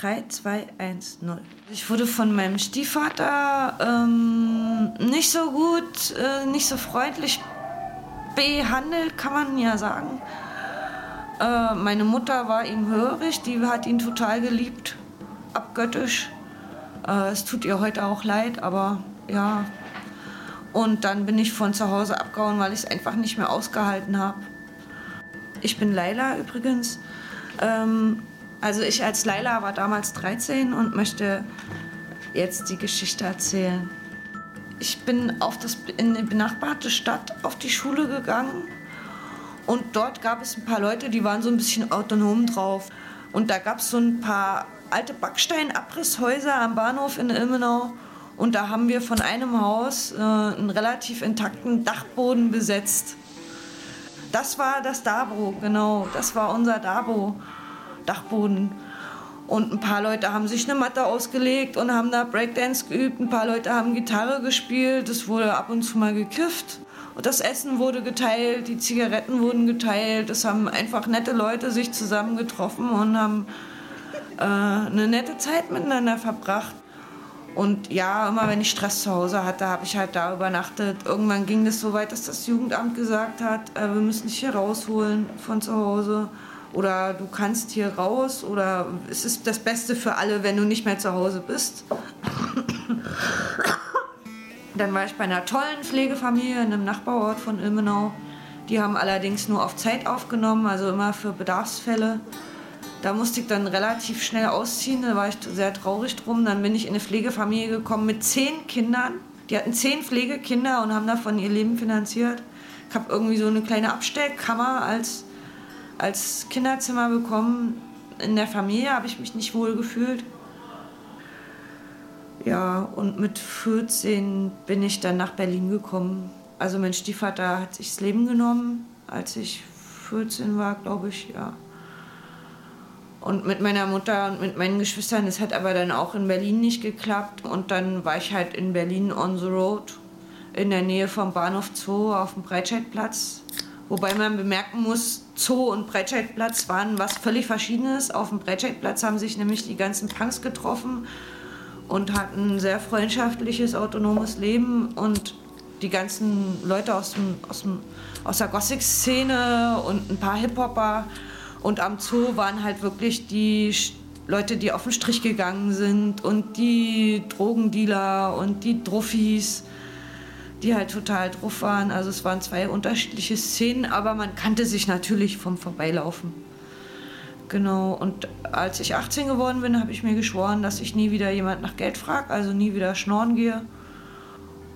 3210. Ich wurde von meinem Stiefvater ähm, nicht so gut, äh, nicht so freundlich behandelt, kann man ja sagen. Äh, meine Mutter war ihm hörig, die hat ihn total geliebt, abgöttisch. Äh, es tut ihr heute auch leid, aber ja. Und dann bin ich von zu Hause abgehauen, weil ich es einfach nicht mehr ausgehalten habe. Ich bin Laila übrigens. Ähm, also ich als Laila war damals 13 und möchte jetzt die Geschichte erzählen. Ich bin auf das, in eine benachbarte Stadt auf die Schule gegangen und dort gab es ein paar Leute, die waren so ein bisschen autonom drauf. Und da gab es so ein paar alte Backstein-Abrisshäuser am Bahnhof in Ilmenau. Und da haben wir von einem Haus äh, einen relativ intakten Dachboden besetzt. Das war das Dabo, genau. Das war unser Dabo, Dachboden. Und ein paar Leute haben sich eine Matte ausgelegt und haben da Breakdance geübt. Ein paar Leute haben Gitarre gespielt. Es wurde ab und zu mal gekifft. Und das Essen wurde geteilt, die Zigaretten wurden geteilt. Es haben einfach nette Leute sich zusammengetroffen und haben äh, eine nette Zeit miteinander verbracht. Und ja, immer wenn ich Stress zu Hause hatte, habe ich halt da übernachtet. Irgendwann ging es so weit, dass das Jugendamt gesagt hat, äh, wir müssen dich hier rausholen von zu Hause. Oder du kannst hier raus. Oder es ist das Beste für alle, wenn du nicht mehr zu Hause bist. Dann war ich bei einer tollen Pflegefamilie in einem Nachbarort von Ilmenau. Die haben allerdings nur auf Zeit aufgenommen, also immer für Bedarfsfälle. Da musste ich dann relativ schnell ausziehen, da war ich sehr traurig drum. Dann bin ich in eine Pflegefamilie gekommen mit zehn Kindern. Die hatten zehn Pflegekinder und haben davon ihr Leben finanziert. Ich habe irgendwie so eine kleine Abstellkammer als, als Kinderzimmer bekommen. In der Familie habe ich mich nicht wohl gefühlt. Ja, und mit 14 bin ich dann nach Berlin gekommen. Also mein Stiefvater hat sich das Leben genommen, als ich 14 war, glaube ich, ja. Und mit meiner Mutter und mit meinen Geschwistern, das hat aber dann auch in Berlin nicht geklappt. Und dann war ich halt in Berlin on the road, in der Nähe vom Bahnhof Zoo auf dem Breitscheidplatz. Wobei man bemerken muss, Zoo und Breitscheidplatz waren was völlig Verschiedenes. Auf dem Breitscheidplatz haben sich nämlich die ganzen Punks getroffen und hatten ein sehr freundschaftliches, autonomes Leben und die ganzen Leute aus, dem, aus, dem, aus der Gothic-Szene und ein paar Hip-Hopper. Und am Zoo waren halt wirklich die Leute, die auf den Strich gegangen sind und die Drogendealer und die Druffis, die halt total drauf waren. Also es waren zwei unterschiedliche Szenen, aber man kannte sich natürlich vom Vorbeilaufen. Genau, und als ich 18 geworden bin, habe ich mir geschworen, dass ich nie wieder jemand nach Geld frage, also nie wieder schnorren gehe.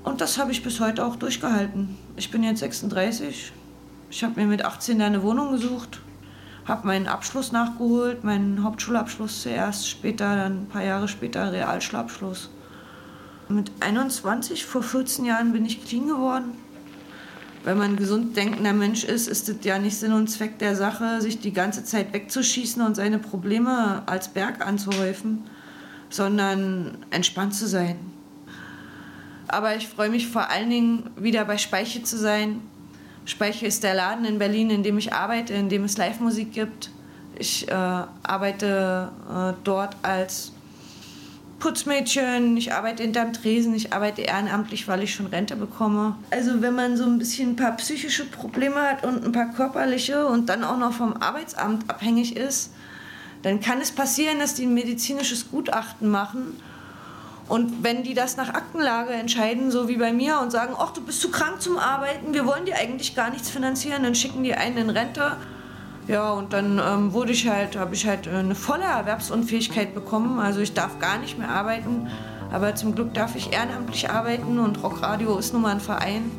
Und das habe ich bis heute auch durchgehalten. Ich bin jetzt 36. Ich habe mir mit 18 eine Wohnung gesucht, habe meinen Abschluss nachgeholt, meinen Hauptschulabschluss zuerst, später, dann ein paar Jahre später Realschulabschluss. Mit 21, vor 14 Jahren, bin ich clean geworden wenn man ein gesund denkender Mensch ist, ist es ja nicht Sinn und Zweck der Sache, sich die ganze Zeit wegzuschießen und seine Probleme als Berg anzuhäufen, sondern entspannt zu sein. Aber ich freue mich vor allen Dingen, wieder bei Speiche zu sein. Speiche ist der Laden in Berlin, in dem ich arbeite, in dem es Live-Musik gibt. Ich äh, arbeite äh, dort als Putzmädchen, ich arbeite hinterm Tresen, ich arbeite ehrenamtlich, weil ich schon Rente bekomme. Also wenn man so ein bisschen ein paar psychische Probleme hat und ein paar körperliche und dann auch noch vom Arbeitsamt abhängig ist, dann kann es passieren, dass die ein medizinisches Gutachten machen. Und wenn die das nach Aktenlage entscheiden, so wie bei mir, und sagen, ach, du bist zu krank zum Arbeiten, wir wollen dir eigentlich gar nichts finanzieren, dann schicken die einen in Rente ja, und dann ähm, wurde ich halt, habe ich halt eine volle Erwerbsunfähigkeit bekommen. Also ich darf gar nicht mehr arbeiten. Aber zum Glück darf ich ehrenamtlich arbeiten und Rockradio ist nun mal ein Verein.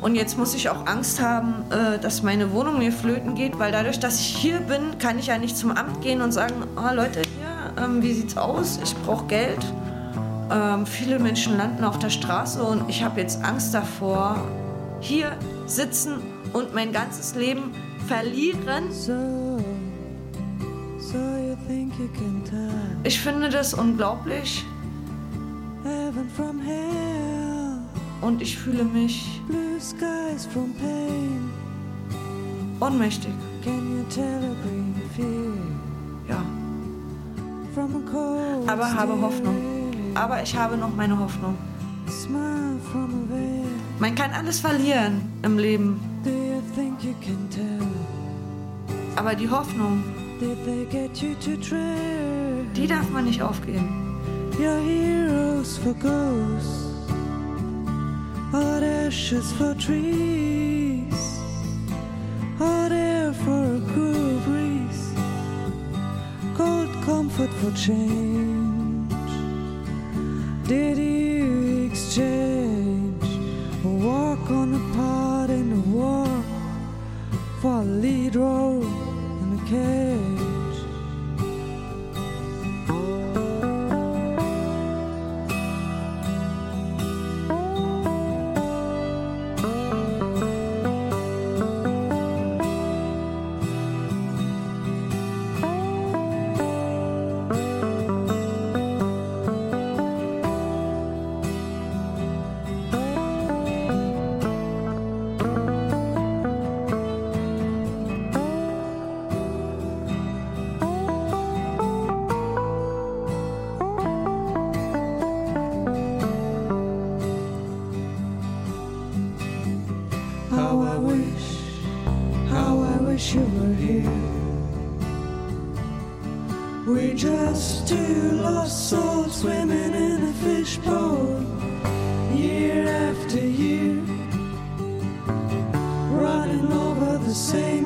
Und jetzt muss ich auch Angst haben, äh, dass meine Wohnung mir flöten geht, weil dadurch, dass ich hier bin, kann ich ja nicht zum Amt gehen und sagen, oh Leute, hier, ähm, wie sieht's aus? Ich brauche Geld. Ähm, viele Menschen landen auf der Straße und ich habe jetzt Angst davor, hier sitzen und mein ganzes Leben verlieren. Ich finde das unglaublich. Und ich fühle mich ohnmächtig. Ja. Aber habe Hoffnung. Aber ich habe noch meine Hoffnung. Man kann alles verlieren im Leben. Aber die Hoffnung, die darf man nicht aufgeben. Your heroes for ghosts, hot ashes for trees, hot air for a cool breeze, cold comfort for change. How I wish, how I wish you were here. We're just two lost souls swimming in a fishbowl, year after year, running over the same